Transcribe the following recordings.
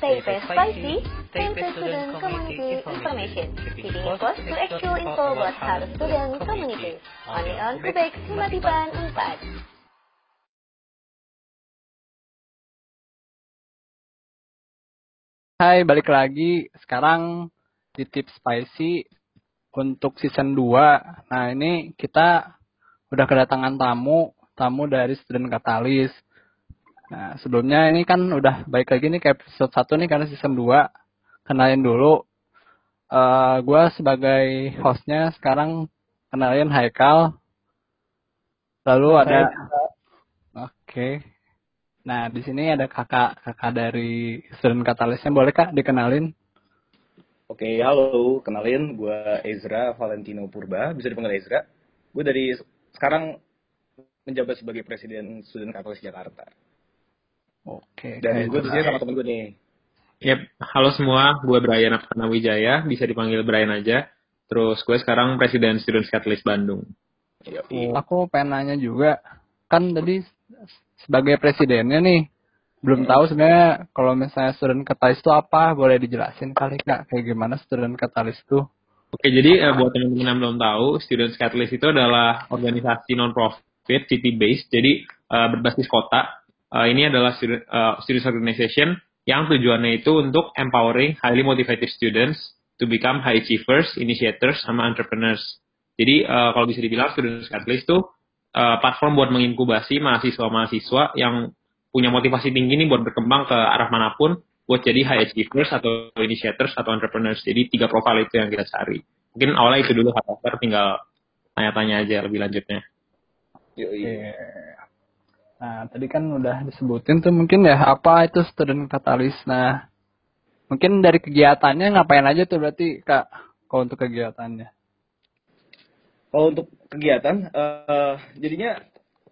Fast Spicy, Fast Student Community Information. Keeping it close to actual info buat Harus Student Community. Only on Kubek Himatiban 4. Hai, balik lagi. Sekarang di Tips Spicy untuk season 2. Nah, ini kita udah kedatangan tamu, tamu dari student katalis. Nah, sebelumnya ini kan udah baik lagi nih ke episode 1 nih karena season 2. Kenalin dulu. Uh, gue sebagai hostnya sekarang kenalin Haikal. Lalu ada... Oke. Okay. Nah, di sini ada kakak kakak dari student katalisnya. Boleh kak dikenalin? Oke, halo. Kenalin, gue Ezra Valentino Purba. Bisa dipanggil Ezra. Gue dari sekarang menjabat sebagai presiden student katalis Jakarta. Oke. Dan gue di sini sama temen gue nih. Yep, halo semua, gue Brian Apkana Wijaya, bisa dipanggil Brian aja. Terus gue sekarang Presiden Student Catalyst Bandung. Yep. Aku pengen nanya juga, kan tadi sebagai presidennya nih, belum tahu sebenarnya kalau misalnya student catalyst itu apa, boleh dijelasin kali kak, kayak gimana student catalyst itu? Oke, jadi uh, buat teman-teman yang belum tahu, Student Catalyst itu adalah organisasi non-profit, city-based, jadi uh, berbasis kota. Uh, ini adalah student, uh, student organization yang tujuannya itu untuk empowering highly motivated students to become high achievers, initiators, sama entrepreneurs. Jadi uh, kalau bisa dibilang Student Catalyst itu uh, platform buat menginkubasi mahasiswa-mahasiswa yang punya motivasi tinggi nih buat berkembang ke arah mana pun, buat jadi high achievers atau initiators atau entrepreneurs. Jadi tiga profil itu yang kita cari. Mungkin awalnya itu dulu Hacker tinggal tanya-tanya aja lebih lanjutnya. Iya. Nah, tadi kan udah disebutin tuh mungkin ya apa itu student katalis. Nah, mungkin dari kegiatannya ngapain aja tuh berarti Kak kalau untuk kegiatannya? Kalau untuk kegiatan, uh, jadinya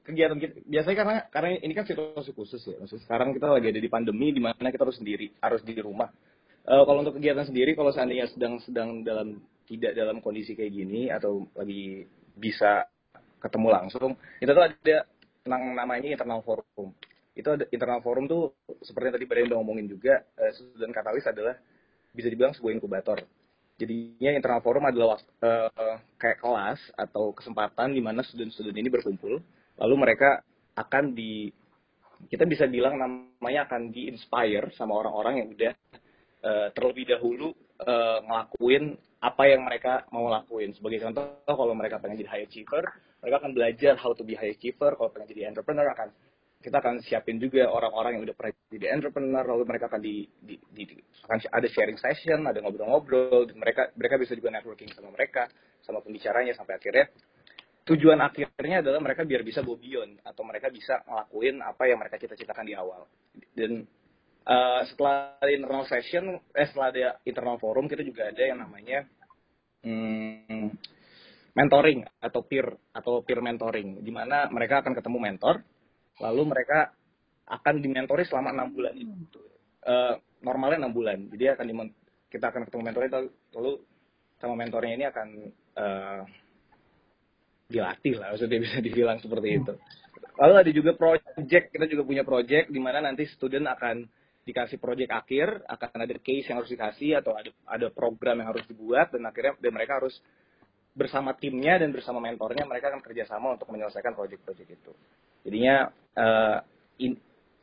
kegiatan kita biasanya karena karena ini kan situasi khusus ya. Maksudnya sekarang kita lagi ada di pandemi di mana kita harus sendiri, harus di rumah. Uh, kalau untuk kegiatan sendiri, kalau seandainya sedang sedang dalam tidak dalam kondisi kayak gini atau lagi bisa ketemu langsung, kita tuh ada yang namanya internal forum. Itu ada internal forum tuh seperti yang tadi Brian udah ngomongin juga, uh, student katalis adalah bisa dibilang sebuah inkubator. Jadinya internal forum adalah uh, kayak kelas atau kesempatan di mana student-student ini berkumpul lalu mereka akan di kita bisa bilang namanya akan di inspire sama orang-orang yang udah uh, terlebih dahulu uh, ngelakuin apa yang mereka mau lakuin. Sebagai contoh, kalau mereka pengen jadi high achiever, mereka akan belajar how to be high achiever. Kalau pengen jadi entrepreneur, akan kita akan siapin juga orang-orang yang udah pernah jadi entrepreneur, lalu mereka akan di, di, di, akan ada sharing session, ada ngobrol-ngobrol, mereka mereka bisa juga networking sama mereka, sama pembicaranya sampai akhirnya tujuan akhirnya adalah mereka biar bisa go beyond atau mereka bisa ngelakuin apa yang mereka cita-citakan di awal. Dan uh, setelah internal session, eh setelah ada internal forum kita juga ada yang namanya hmm, mentoring atau peer atau peer mentoring, di mana mereka akan ketemu mentor, lalu mereka akan dimentori selama enam bulan itu. Uh, normalnya enam bulan, jadi akan di, kita akan ketemu mentornya lalu sama mentornya ini akan uh, dilatih lah, maksudnya bisa dibilang seperti itu. Lalu ada juga project, kita juga punya project di mana nanti student akan dikasih project akhir, akan ada case yang harus dikasih atau ada ada program yang harus dibuat dan akhirnya dan mereka harus bersama timnya dan bersama mentornya mereka akan kerjasama untuk menyelesaikan project-project itu. Jadinya uh, in,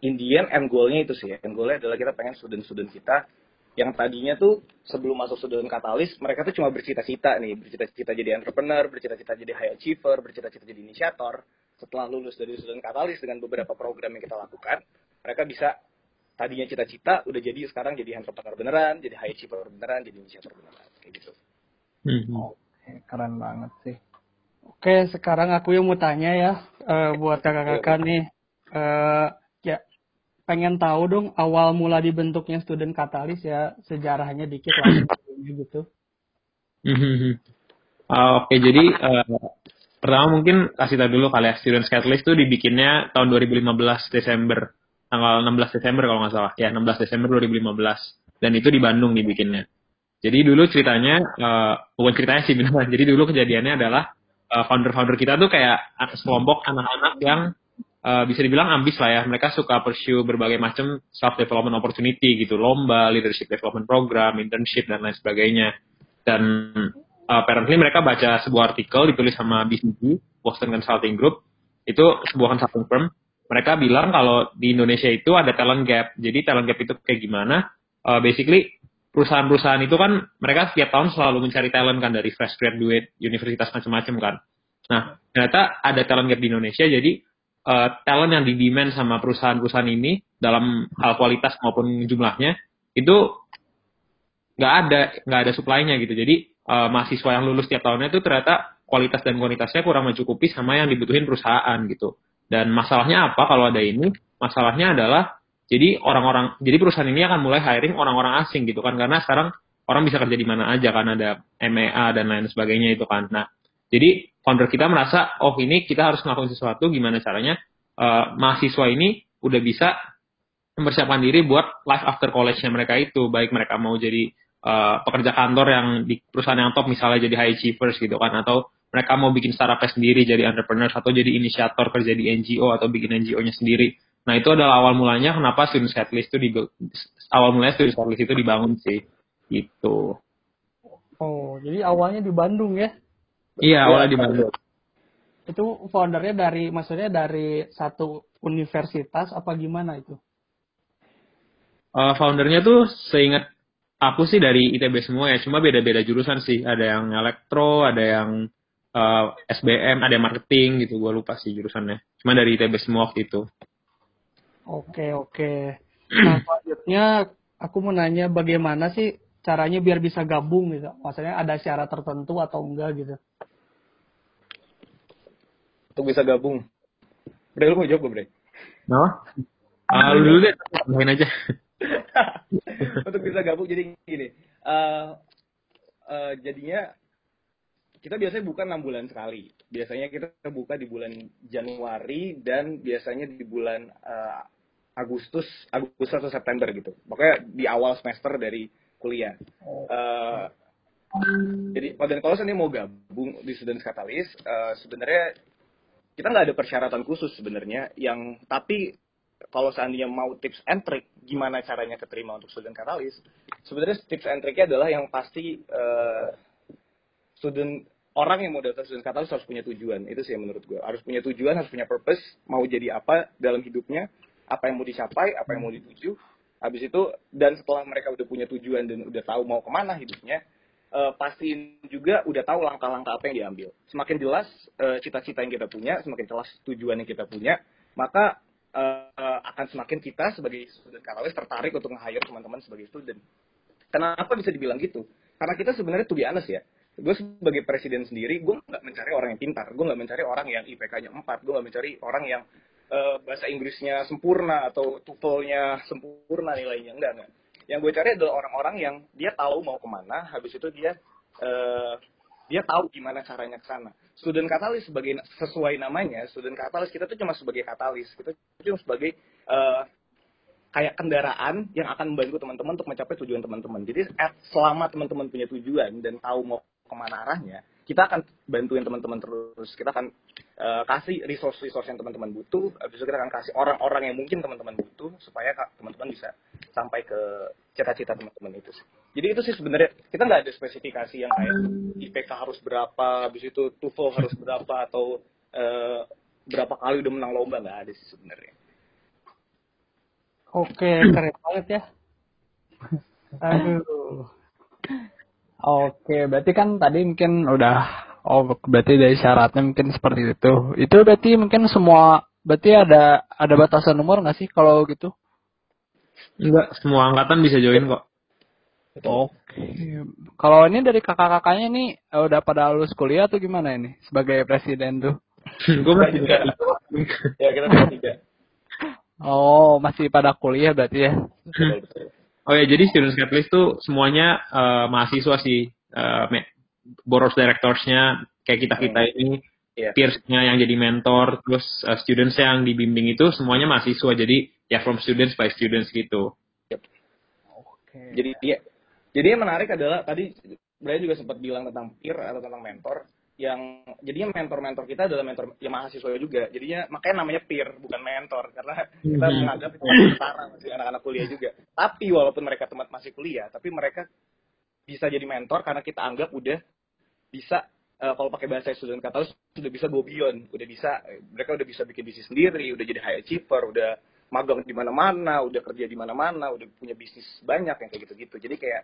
in the end, goal-nya itu sih, end goal-nya adalah kita pengen student-student kita yang tadinya tuh sebelum masuk student katalis mereka tuh cuma bercita-cita nih. Bercita-cita jadi entrepreneur bercita-cita jadi high achiever bercita-cita jadi inisiator. Setelah lulus dari student katalis dengan beberapa program yang kita lakukan mereka bisa tadinya cita-cita udah jadi sekarang jadi entrepreneur beneran jadi high achiever beneran jadi inisiator beneran kayak gitu. Hmm. oke keren banget sih. Oke sekarang aku yang mau tanya ya uh, buat kakak-kakak nih uh, pengen tahu dong awal mula dibentuknya student katalis ya sejarahnya dikit lah gitu. Uh, Oke okay, jadi uh, pertama mungkin kasih tahu dulu kali ya student catalyst itu dibikinnya tahun 2015 Desember tanggal 16 Desember kalau nggak salah ya 16 Desember 2015 dan itu di Bandung dibikinnya. Jadi dulu ceritanya uh, bukan ceritanya sih beneran. Jadi dulu kejadiannya adalah uh, founder-founder kita tuh kayak sekelompok anak-anak yang uh, bisa dibilang ambis lah ya. Mereka suka pursue berbagai macam self development opportunity gitu, lomba, leadership development program, internship dan lain sebagainya. Dan uh, apparently mereka baca sebuah artikel ditulis sama BCG, Boston Consulting Group. Itu sebuah consulting firm. Mereka bilang kalau di Indonesia itu ada talent gap. Jadi talent gap itu kayak gimana? Uh, basically perusahaan-perusahaan itu kan mereka setiap tahun selalu mencari talent kan dari fresh graduate, universitas macam-macam kan. Nah, ternyata ada talent gap di Indonesia, jadi uh, talent yang di-demand sama perusahaan-perusahaan ini dalam hal kualitas maupun jumlahnya itu nggak ada nggak ada supply-nya gitu. Jadi uh, mahasiswa yang lulus tiap tahunnya itu ternyata kualitas dan kuantitasnya kurang mencukupi sama yang dibutuhin perusahaan gitu. Dan masalahnya apa kalau ada ini? Masalahnya adalah jadi orang-orang jadi perusahaan ini akan mulai hiring orang-orang asing gitu kan karena sekarang orang bisa kerja di mana aja kan ada MEA dan lain sebagainya itu kan. Nah, jadi founder kita merasa, oh ini kita harus ngelakuin sesuatu, gimana caranya uh, mahasiswa ini udah bisa mempersiapkan diri buat life after college-nya mereka itu, baik mereka mau jadi uh, pekerja kantor yang di perusahaan yang top, misalnya jadi high achievers gitu kan, atau mereka mau bikin startup sendiri jadi entrepreneur atau jadi inisiator kerja di NGO atau bikin NGO-nya sendiri. Nah itu adalah awal mulanya kenapa student setlist itu di awal mulanya student setlist itu dibangun sih, gitu. Oh, jadi awalnya di Bandung ya? Iya, awalnya di Bandung. Itu foundernya dari, maksudnya dari satu universitas apa gimana itu? Uh, foundernya tuh seingat aku sih dari ITB semua ya, cuma beda-beda jurusan sih. Ada yang elektro, ada yang uh, eh, SBM, ada marketing gitu. Gue lupa sih jurusannya. Cuma dari ITB semua waktu itu. Oke, oke. Nah, selanjutnya aku mau nanya bagaimana sih caranya biar bisa gabung gitu? Maksudnya ada syarat tertentu atau enggak gitu? Untuk bisa gabung. Bre, lu mau jawab gue, Bre? No? Ah, lu dulu deh, main aja. Untuk bisa gabung, jadi gini. Uh, uh, jadinya, kita biasanya buka 6 bulan sekali. Biasanya kita buka di bulan Januari dan biasanya di bulan uh, Agustus, Agustus atau September gitu. Pokoknya di awal semester dari kuliah. Uh, jadi dan kalau saya mau gabung di Students Catalyst, uh, sebenarnya kita nggak ada persyaratan khusus sebenarnya. Yang tapi kalau seandainya mau tips and trick, gimana caranya keterima untuk Student Catalyst? Sebenarnya tips and tricknya adalah yang pasti uh, student orang yang mau daftar Student Catalyst harus punya tujuan. Itu sih menurut gue. Harus punya tujuan, harus punya purpose, mau jadi apa dalam hidupnya, apa yang mau dicapai, apa yang mau dituju. Habis itu dan setelah mereka udah punya tujuan dan udah tahu mau ke mana hidupnya uh, pastiin juga udah tahu langkah-langkah apa yang diambil. Semakin jelas uh, cita-cita yang kita punya semakin jelas tujuan yang kita punya maka uh, akan semakin kita sebagai student katalis tertarik untuk nge-hire teman-teman sebagai student. Kenapa bisa dibilang gitu? Karena kita sebenarnya tuh honest ya gue sebagai presiden sendiri gue nggak mencari orang yang pintar. Gue nggak mencari orang yang IPK-nya 4 gue nggak mencari orang yang uh, bahasa Inggrisnya sempurna atau TOEFL-nya sempurna nilainya. Enggak enggak yang gue cari adalah orang-orang yang dia tahu mau ke mana habis itu dia uh, dia tahu gimana caranya ke sana. Student katalis sebagai sesuai namanya student katalis kita tuh cuma sebagai katalis. Kita cuma sebagai uh, kayak kendaraan yang akan membantu teman-teman untuk mencapai tujuan teman-teman. Jadi selama teman-teman punya tujuan dan tahu mau ke mana arahnya kita akan bantuin teman-teman terus. Kita akan uh, kasih resource-resource yang teman-teman butuh. Habis itu kita akan kasih orang-orang yang mungkin teman-teman butuh supaya teman-teman bisa sampai ke cita-cita teman-teman itu. Jadi itu sih sebenarnya kita nggak ada spesifikasi yang kayak IPK harus berapa, habis itu TOEFL harus berapa atau uh, berapa kali udah menang lomba nggak ada sih sebenarnya. Oke, keren banget ya. Aduh. Oke, berarti kan tadi mungkin udah oh berarti dari syaratnya mungkin seperti itu. Itu berarti mungkin semua berarti ada ada batasan umur nggak sih kalau gitu? Enggak, semua angkatan bisa join kok. Oke. Kalau ini dari kakak-kakaknya nih eh, udah pada lulus kuliah atau gimana ini sebagai presiden tuh? Gue masih tiga. ya kita masih tiga. Oh, masih pada kuliah berarti ya? Oh ya, jadi student catalyst tuh semuanya uh, mahasiswa sih. Uh, board of directorsnya kayak kita kita hmm. ini, yeah. peersnya yang jadi mentor, terus uh, students yang dibimbing itu semuanya mahasiswa. Jadi ya from students by students gitu. Yep. Okay. Jadi dia, jadi yang menarik adalah tadi Brian juga sempat bilang tentang peer atau tentang mentor. Yang jadinya mentor-mentor kita adalah mentor ya mahasiswa juga. Jadinya makanya namanya peer bukan mentor. Karena kita Hmm. menganggap itu setara masih anak-anak kuliah juga. Tapi walaupun mereka teman masih kuliah tapi mereka bisa jadi mentor karena kita anggap udah bisa eh, kalau pakai bahasa student katalis sudah bisa go beyond. Udah bisa mereka udah bisa bikin bisnis sendiri udah jadi high achiever udah magang di mana-mana udah kerja di mana-mana udah punya bisnis banyak yang kayak gitu-gitu. Jadi kayak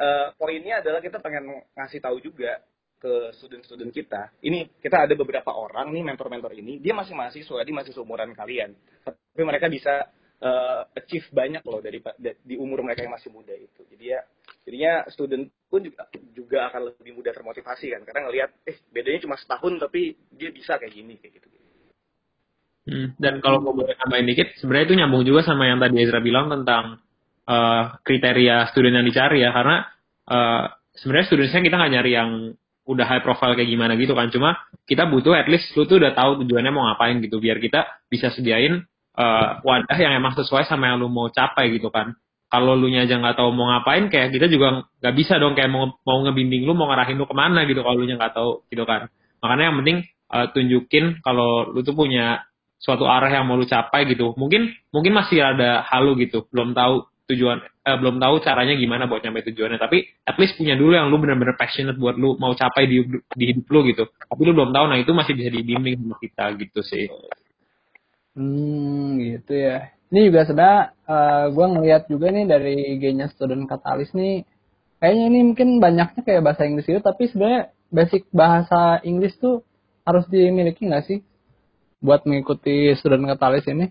eh, poinnya adalah kita pengen ngasih tahu juga ke student-student kita. Ini kita ada beberapa orang nih mentor-mentor ini, dia masih mahasiswa, dia masih seumuran kalian. Tapi mereka bisa eh, achieve banyak loh dari da- di umur mereka yang masih muda itu. Jadi ya jadinya student pun juga, juga akan lebih mudah termotivasi kan karena ngelihat eh bedanya cuma setahun tapi dia bisa kayak gini kayak gitu. Hmm, Dan kalau mau boleh tambahin dikit, sebenarnya itu nyambung juga sama yang tadi Ezra bilang tentang eh, kriteria student yang dicari ya, karena eh, sebenarnya studentsnya kita nggak nyari yang udah high profile kayak gimana gitu kan, cuma kita butuh at least lu tuh udah tahu tujuannya mau ngapain gitu, biar kita bisa sediain eh, wadah yang emang sesuai sama yang lu mau capai gitu kan. Kalau lu nya aja nggak tahu mau ngapain, kayak kita juga nggak bisa dong kayak mau mau ngebimbing lu, mau ngarahin lu ke mana gitu kalau lu nya nggak tahu gitu kan. Makanya yang penting eh, tunjukin kalau lu tuh punya suatu arah yang mau lu capai gitu. Mungkin mungkin masih ada halu gitu, belum tahu tujuan eh, belum tahu caranya gimana buat nyampe tujuannya, tapi at least punya dulu yang lu bener-bener passionate buat lu mau capai di di hidup lu gitu. Tapi lu belum tahu nah itu masih bisa dibimbing sama kita gitu sih. Hmm, gitu ya. Ini juga sebenarnya eh, gue ngeliat juga nih dari IG-nya student katalis nih, kayaknya ini mungkin banyaknya kayak bahasa Inggris gitu, tapi sebenarnya basic bahasa Inggris tuh harus dimiliki nggak sih buat mengikuti student katalis ini?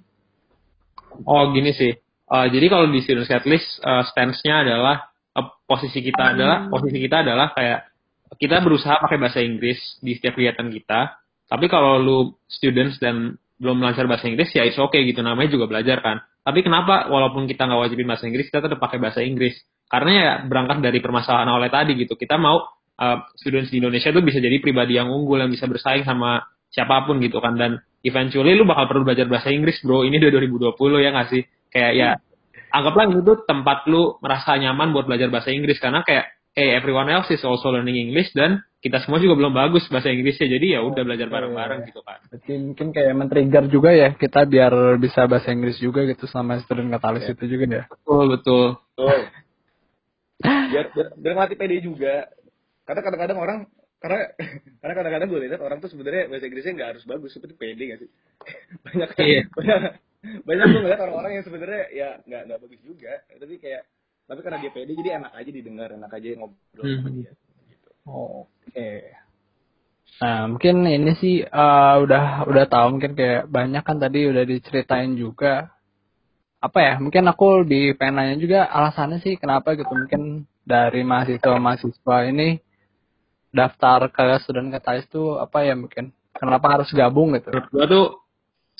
Oh gini sih. Eh, jadi kalau di student catalyst eh, stance-nya adalah eh, posisi kita adalah posisi kita adalah kayak kita berusaha pakai bahasa Inggris di setiap kegiatan kita. Tapi kalau lu students dan belum lancar bahasa Inggris ya it's okay gitu namanya juga belajar kan. Tapi kenapa walaupun kita nggak wajibin bahasa Inggris kita tetap pakai bahasa Inggris? Karena ya berangkat dari permasalahan oleh tadi gitu. Kita mau uh, students di Indonesia tuh bisa jadi pribadi yang unggul yang bisa bersaing sama siapa pun gitu kan dan eventually lu bakal perlu belajar bahasa Inggris bro. Ini udah 2020 ya nggak sih? Kayak ya anggaplah itu tuh tempat lu merasa nyaman buat belajar bahasa Inggris karena kayak hey everyone else is also learning English dan kita semua juga belum bagus bahasa Inggrisnya jadi ya udah belajar bareng-bareng gitu kan. Berarti mungkin kayak men-trigger juga ya kita biar bisa bahasa Inggris juga gitu sama student katalis itu juga ya. Betul betul. Betul. biar, biar, pede juga. Karena kadang-kadang orang karena karena kadang-kadang gue lihat orang tuh sebenarnya bahasa Inggrisnya nggak harus bagus, tapi pede gak sih? banyak Iya. banyak banyak tuh ngeliat orang-orang yang sebenarnya ya nggak nggak bagus juga, tapi kayak tapi karena dia pede jadi enak aja didengar, enak aja ngobrol sama Hmm. dia. Oke. Nah, mungkin ini sih eh, udah udah tahu mungkin kayak banyak kan tadi udah diceritain juga. Apa ya? Mungkin aku lebih pengen nanya juga alasannya sih kenapa gitu mungkin dari mahasiswa-mahasiswa ini daftar ke student katalis tuh apa ya mungkin kenapa harus gabung gitu? Menurut gua tuh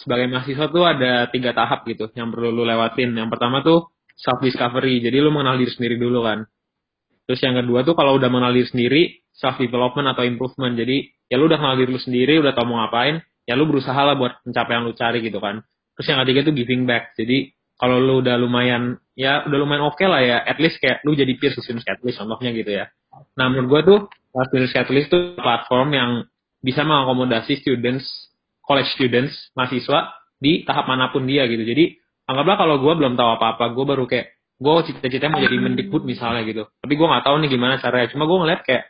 sebagai mahasiswa tuh ada tiga tahap gitu yang perlu lu lewatin. Yang pertama tuh self discovery. Jadi lu mengenal diri sendiri dulu kan. Terus yang kedua tuh kalau udah mengenal diri sendiri, self development atau improvement. Jadi ya lu udah kenal diri lu sendiri, udah tau mau ngapain, ya lu berusaha lah buat mencapai yang lu cari gitu kan. Terus yang ketiga tuh giving back. Jadi kalau lu udah lumayan ya udah lumayan oke lah ya, at least kayak lu jadi peer student catalyst contohnya gitu ya. Nah menurut gua tuh uh, student catalyst tuh platform yang bisa mengakomodasi students, college students, mahasiswa di tahap mana pun dia gitu. Jadi anggaplah kalau gua belum tahu apa-apa, gua baru kayak gue cita-citanya mau jadi mendikbud misalnya gitu. Tapi gue nggak tahu nih gimana caranya. Cuma gue ngeliat kayak,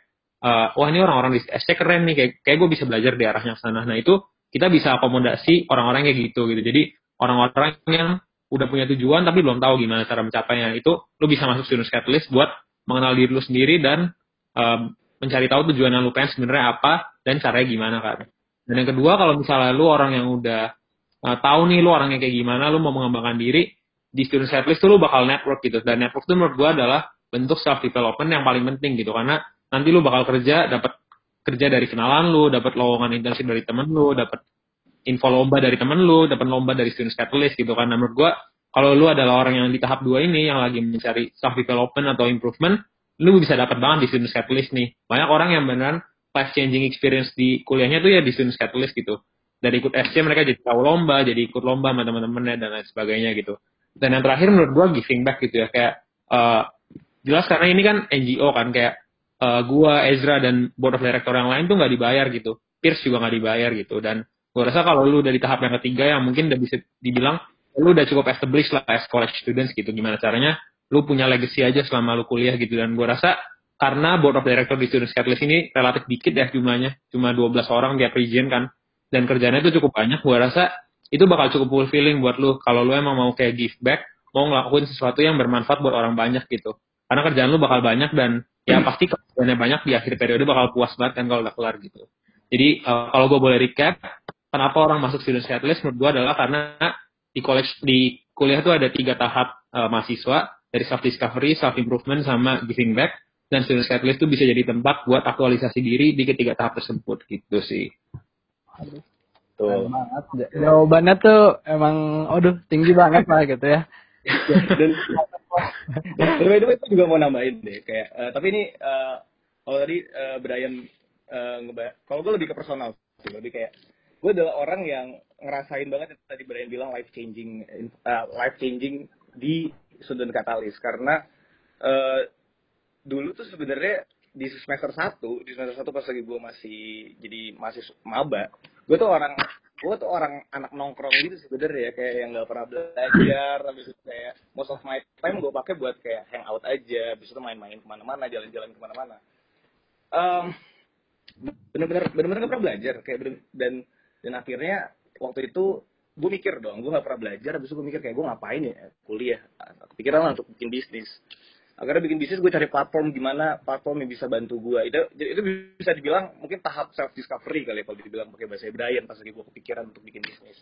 eh, wah ini orang-orang di SC keren nih, kayak, kayak gue bisa belajar di arahnya sana. Nah itu kita bisa akomodasi orang-orang kayak gitu gitu. Jadi orang-orang yang udah punya tujuan tapi belum tahu gimana cara mencapainya itu, lu bisa masuk student catalyst buat mengenal diri lu sendiri dan eh, mencari tahu tujuan yang lu pengen sebenarnya apa dan caranya gimana kan. Dan yang kedua kalau misalnya lu orang yang udah eh, tahu nih lu orangnya kayak gimana, lu mau mengembangkan diri, di student setlist tuh lu bakal network gitu. Dan network tuh menurut gua adalah bentuk self development yang paling penting gitu. Karena nanti lu bakal kerja dapat kerja dari kenalan lu dapat lowongan internship dari temen lu dapat info lomba dari temen lu dapat lomba dari student catalyst gitu. Nah, menurut gua kalau lu adalah orang yang di tahap dua ini yang lagi mencari self development atau improvement lu bisa dapat banget di student catalyst nih. Banyak orang yang beneran life changing experience di kuliahnya tuh ya di student catalyst gitu. Dari ikut SC mereka jadi tahu lomba jadi ikut lomba sama teman-temannya dan lain sebagainya gitu. Dan yang terakhir menurut gua giving back gitu ya kayak eh, jelas karena ini kan NGO kan kayak uh, gua Ezra dan board of director yang lain tuh nggak dibayar gitu. Pierce juga nggak dibayar gitu. Dan gue rasa kalau lu udah di tahap yang ketiga yang mungkin udah bisa dibilang lu udah cukup established lah as college students gitu. Gimana caranya lu punya legacy aja selama lu kuliah gitu. Dan gue rasa karena board of director di Students Catalyst ini relatif dikit ya jumlahnya. Cuma 12 orang tiap region kan. Dan kerjanya itu cukup banyak. Gue rasa itu bakal cukup fulfilling buat lu. Kalau lu emang mau kayak give back mau ngelakuin sesuatu yang bermanfaat buat orang banyak gitu. Karena kerjaan lu bakal banyak dan ya pasti kerjaannya banyak di akhir periode bakal puas banget kan kalau udah kelar gitu. Jadi uh, kalau gue boleh recap kenapa orang masuk Students Catalyst menurut gue adalah karena di college di kuliah itu ada tiga tahap uh, mahasiswa. Dari self discovery, self improvement sama giving back dan Students Catalyst itu bisa jadi tempat buat aktualisasi diri di ketiga tahap tersebut gitu sih. Tuh. banget. Jawabannya tuh emang aduh tinggi banget lah gitu ya. dan by the way itu juga mau nambahin deh kayak uh, tapi ini uh, kalau tadi uh, Brian uh, kalau gue lebih ke personal sih lebih kayak gue adalah orang yang ngerasain banget yang tadi Brian bilang life changing uh, life changing di student katalis karena uh, dulu tuh sebenarnya di semester satu di semester satu pas lagi gue masih jadi masih maba gue tuh orang gue tuh orang anak nongkrong gitu sebenarnya ya kayak yang nggak pernah belajar habis itu kayak most of my time gue pakai buat kayak hangout aja habis itu main-main ke mana-mana jalan-jalan ke mana-mana. Um, bener-bener bener-bener gak pernah belajar kayak bener, dan dan akhirnya waktu itu gue mikir dong gue gak pernah belajar habis itu gue mikir kayak gue ngapain ya kuliah kepikiran lah untuk bikin bisnis akhirnya bikin bisnis gue cari platform gimana platform yang bisa bantu gue itu itu bisa dibilang mungkin tahap self discovery kali ya kalau dibilang pakai bahasa Brian pas lagi gue kepikiran untuk bikin bisnis.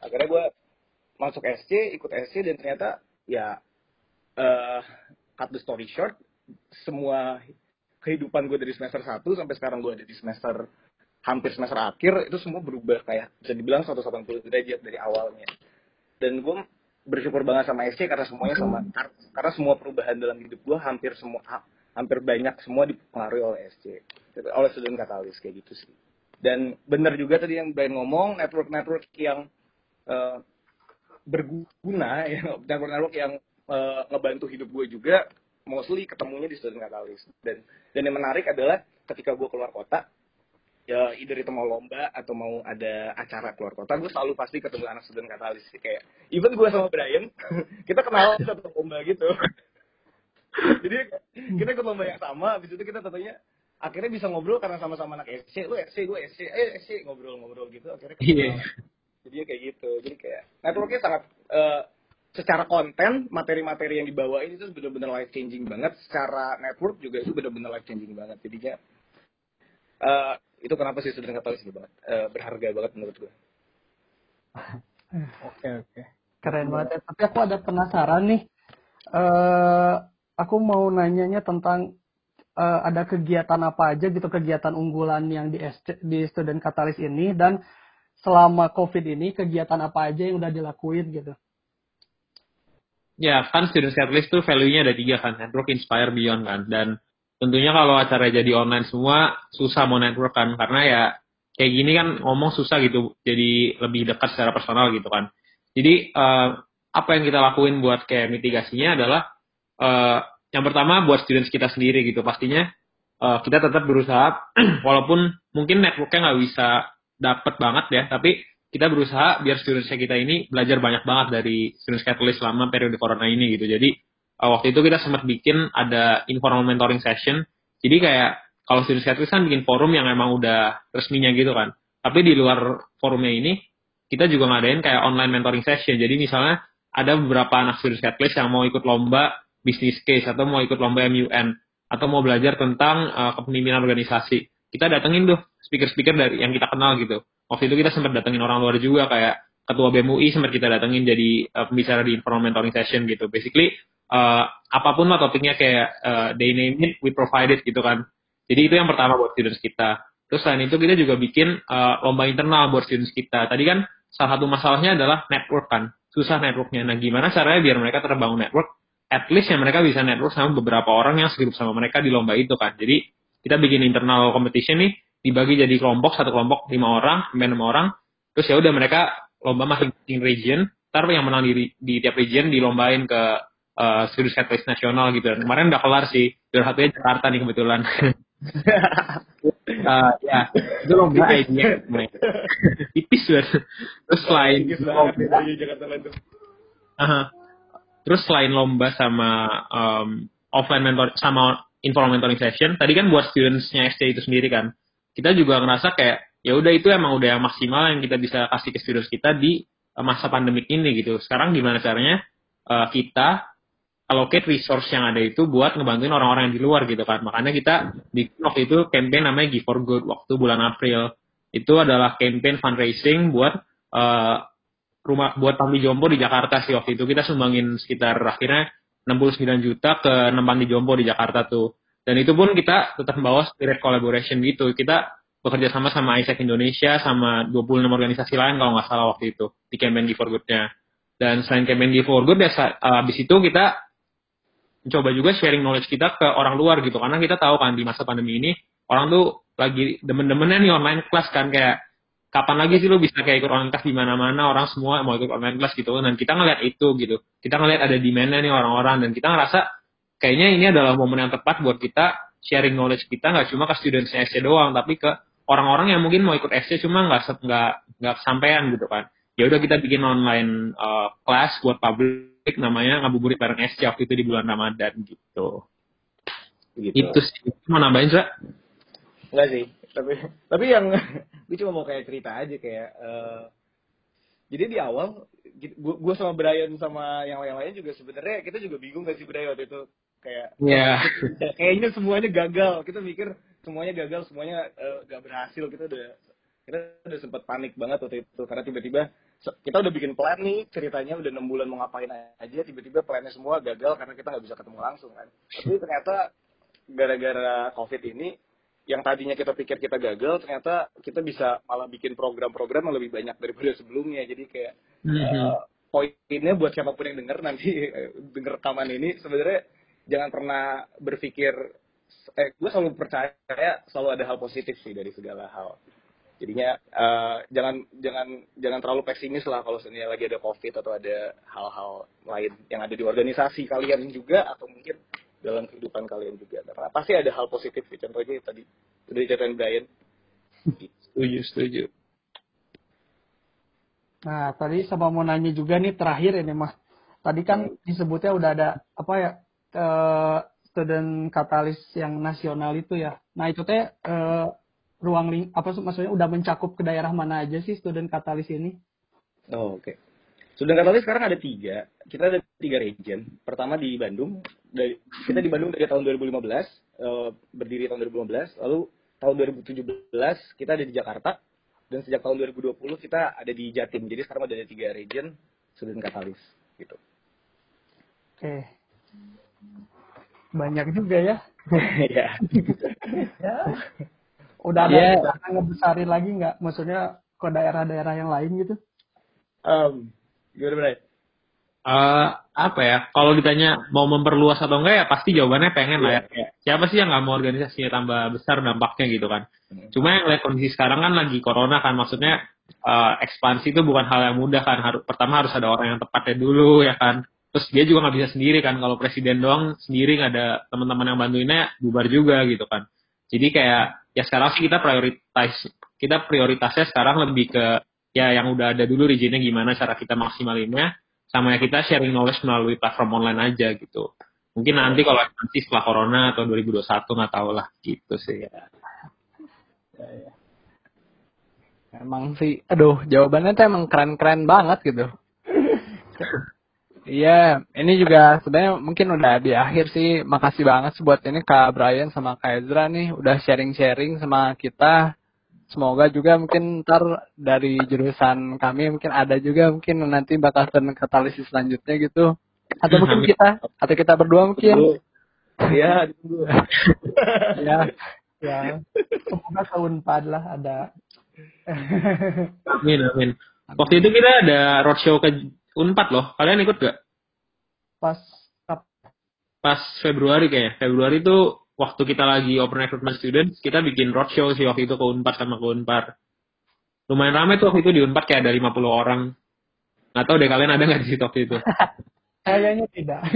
Akhirnya gue masuk SC ikut SC dan ternyata ya uh, cut the story short semua kehidupan gue dari semester 1 sampai sekarang gue ada di semester hampir semester akhir itu semua berubah kayak bisa dibilang 180 derajat dari awalnya. Dan gue bersyukur banget sama SC karena semuanya sama. Karena semua perubahan dalam hidup gue hampir semua hampir banyak semua dipengaruhi oleh SC oleh student katalis kayak gitu sih. Dan benar juga tadi yang Brian ngomong network network yang uh, berguna ya network network yang uh, ngebantu hidup gue juga mostly ketemunya di student katalis. Dan dan yang menarik adalah ketika gue keluar kota ya either itu mau lomba atau mau ada acara keluar kota gue selalu pasti ketemu anak student katalis kayak even gue sama Brian kita kenal satu lomba gitu. Jadi kita ikut lomba yang sama habis itu kita tentunya akhirnya bisa ngobrol karena sama-sama anak SC lu SC gue SC eh SC ngobrol-ngobrol gitu akhirnya yeah. jadi kayak gitu. Jadi kayak networknya sangat uh, secara konten materi-materi yang dibawain itu benar-benar life changing banget. Secara network juga itu benar-benar life changing banget. Jadinya uh, itu kenapa sih student katalis ini banget uh, berharga banget menurut gue oke oke. Keren banget ya. tapi aku ada penasaran nih. Uh, aku mau nanyanya tentang uh, ada kegiatan apa aja gitu kegiatan unggulan yang di SC, di student katalis ini dan selama covid ini kegiatan apa aja yang udah dilakuin gitu? Ya kan student catalyst tuh value-nya ada tiga kan network inspire beyond kan dan tentunya kalau acara jadi online semua susah mau network kan. Karena ya kayak gini kan ngomong susah gitu jadi lebih dekat secara personal gitu kan. Jadi uh, apa yang kita lakuin buat kayak mitigasinya adalah uh, yang pertama buat students kita sendiri gitu. Pastinya uh, kita tetap berusaha walaupun mungkin networknya nggak bisa dapet banget ya tapi kita berusaha biar students kita ini belajar banyak banget dari students catalyst selama periode corona ini gitu. Jadi uh, waktu itu kita sempat bikin ada informal mentoring session. Jadi kayak kalau student catalyst kan bikin forum yang emang udah resminya gitu kan. Tapi di luar forumnya ini kita juga ngadain kayak online mentoring session. Jadi misalnya ada beberapa anak student catalyst yang mau ikut lomba bisnis case atau mau ikut lomba MUN atau mau belajar tentang uh, kepemimpinan organisasi. Kita datengin tuh speaker-speaker dari yang kita kenal gitu. Waktu itu kita sempat datengin orang luar juga kayak ketua BMUI sempat kita datengin jadi uh, pembicara di informal mentoring session gitu. Basically uh, apa pun lah topiknya kayak uh, they name it, we provide it gitu kan. Jadi itu yang pertama buat students kita. Terus selain itu kita juga bikin uh, lomba internal buat students kita. Tadi kan salah satu masalahnya adalah network kan. Susah networknya. Nah gimana caranya biar mereka terbangun network? At least yang mereka bisa network sama beberapa orang yang segrup sama mereka di lomba itu kan. Jadi kita bikin internal competition nih dibagi jadi kelompok satu kelompok lima orang sampai enam orang terus ya udah mereka lomba masing-masing region ntar yang menang di, di tiap region dilombain ke uh, student catalyst nasional gitu. Dan kemarin udah kelar sih. Juara satunya Jakarta nih kebetulan. uh, ya, itu lomba idea. Tipis banget. Terus selain uh, terus selain lomba sama um, offline mentor sama informal mentoring session, tadi kan buat studentsnya SC itu sendiri kan, kita juga ngerasa kayak ya udah itu emang udah yang maksimal yang kita bisa kasih ke students kita di uh, masa pandemik ini gitu. Sekarang gimana caranya uh, kita allocate resource yang ada itu buat ngebantuin orang-orang yang di luar gitu kan. Makanya kita di waktu itu campaign namanya Give for Good waktu bulan April. Itu adalah campaign fundraising buat uh, rumah buat panti jompo di Jakarta sih waktu itu. Kita sumbangin sekitar akhirnya 69 juta ke 6 panti jompo di Jakarta tuh. Dan itu pun kita tetap membawa spirit collaboration gitu. Kita bekerja sama sama ISEC Indonesia sama 26 organisasi lain kalau nggak salah waktu itu di campaign Give for Good-nya. Dan selain campaign Give for Good, ya, habis itu kita coba juga sharing knowledge kita ke orang luar gitu. Karena kita tahu kan di masa pandemi ini orang tuh lagi demen-demennya nih online class kan. Kayak kapan lagi sih lu bisa kayak ikut online class di mana-mana? Orang semua mau ikut online class gitu. Dan kita ngeliat itu gitu. Kita ngeliat ada demandnya nih orang-orang. Dan kita ngerasa kayaknya ini adalah momen yang tepat buat kita sharing knowledge kita. Nggak cuma ke student SC doang tapi ke orang-orang yang mungkin mau ikut SC cuma nggak nggak nggak sampean gitu kan ya udah kita bikin online uh, class buat public namanya ngabuburit bareng SC waktu itu di bulan Ramadan gitu. gitu. Itu sih. Mau nambahin, Sa? Enggak sih. Tapi tapi yang gue cuma mau kayak cerita aja kayak uh, jadi di awal gue sama Brian sama yang lain-lain juga sebenarnya kita juga bingung gak sih Brian waktu itu kayak yeah. kayaknya semuanya gagal kita mikir semuanya gagal semuanya uh, gak berhasil kita udah kita udah sempat panik banget waktu itu karena tiba-tiba kita udah bikin plan nih ceritanya udah enam bulan mau ngapain aja tiba-tiba plannya semua gagal karena kita nggak bisa ketemu langsung kan. Tapi ternyata gara-gara covid ini yang tadinya kita pikir kita gagal ternyata kita bisa malah bikin program-program yang lebih banyak daripada sebelumnya. Jadi kayak mm-hmm. uh, poinnya buat siapa pun yang denger nanti denger rekaman ini sebenarnya jangan pernah berpikir eh gue selalu percaya selalu ada hal positif sih dari segala hal jadinya uh, jangan jangan jangan terlalu pesimis lah kalau sebenarnya lagi ada covid atau ada hal-hal lain yang ada di organisasi kalian juga atau mungkin dalam kehidupan kalian juga. Karena pasti ada hal positif sih. Contohnya tadi udah diceritain Brian. Setuju setuju. Nah tadi sama mau nanya juga nih terakhir ini mas. Tadi kan hmm. disebutnya udah ada apa ya uh, student katalis yang nasional itu ya. Nah itu teh uh, ruang ling apa maksudnya udah mencakup ke daerah mana aja sih student katalis ini? Oh, oke. Okay. Student katalis sekarang ada tiga. Kita ada tiga region. Pertama di Bandung. Dari, kita di Bandung dari tahun 2015, uh, eh, berdiri tahun 2015. Lalu tahun 2017 kita ada di Jakarta. Dan sejak tahun 2020 kita ada di Jatim. Jadi sekarang ada tiga region student katalis gitu. Oke. Okay. Banyak juga ya. ya. ya udah ada yeah. ngebesarin lagi nggak? Maksudnya ke daerah-daerah yang lain gitu? Um, gimana Bray? Uh, apa ya? Kalau ditanya mau memperluas atau enggak ya pasti jawabannya pengen lah ya. Yeah. siapa sih yang nggak mau organisasinya tambah besar dampaknya gitu kan? Hmm. cuma yang lihat kondisi sekarang kan lagi corona kan maksudnya uh, ekspansi itu bukan hal yang mudah kan. Harus pertama harus ada orang yang tepatnya dulu ya kan? Terus dia juga nggak bisa sendiri kan. Kalau presiden doang sendiri nggak ada teman-teman yang bantuinnya bubar juga gitu kan. Jadi kayak ya sekarang sih kita prioritas kita prioritasnya sekarang lebih ke ya yang udah ada dulu regionnya gimana cara kita maksimalinnya sama ya kita sharing knowledge melalui platform online aja gitu. Mungkin nanti kalau nanti setelah corona atau 2021 nggak tahu lah gitu sih ya. ya, ya. Emang sih, aduh jawabannya tuh emang keren-keren banget gitu. Iya, ini juga sebenarnya mungkin udah di akhir sih. Makasih banget buat ini Kak Brian sama Kak Ezra nih udah sharing-sharing sama kita. Semoga juga mungkin ntar dari jurusan kami mungkin ada juga mungkin nanti bakal katalisis selanjutnya gitu. Atau mungkin kita, atau kita berdua mungkin. Iya, ya, ya. Semoga tahun 4 lah ada. amin, amin. Waktu itu kita ada roadshow ke Unpad loh. Kalian ikut gak? Pas pas Februari kayak Februari itu waktu kita lagi open recruitment student kita bikin roadshow sih waktu itu ke Unpad sama ke Unpad lumayan ramai tuh waktu itu di Unpad kayak ada 50 orang nggak tahu deh kalian ada nggak di situ waktu itu Kayaknya tidak.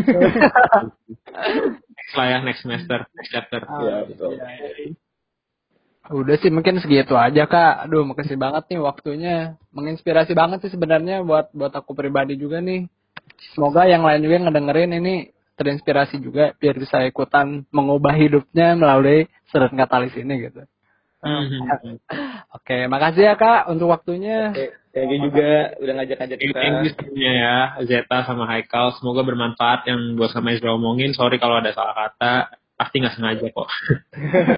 next lah ya, next semester, next chapter. Iya, betul. Iya, iya. Udah sih mungkin segitu aja kak. Aduh makasih banget nih waktunya. Menginspirasi banget sih sebenarnya buat buat aku pribadi juga nih. Semoga yang lain juga yang ngedengerin ini terinspirasi juga biar bisa ikutan mengubah hidupnya melalui student katalis ini gitu. Mhm. Oke, makasih ya kak untuk waktunya. Oke, thank you juga udah ngajak-ngajak Thank kita. you semuanya ya, Zeta sama Haikal. Semoga bermanfaat yang gue sama Ezra omongin. Sorry kalau ada salah kata. Pasti nggak sengaja kok.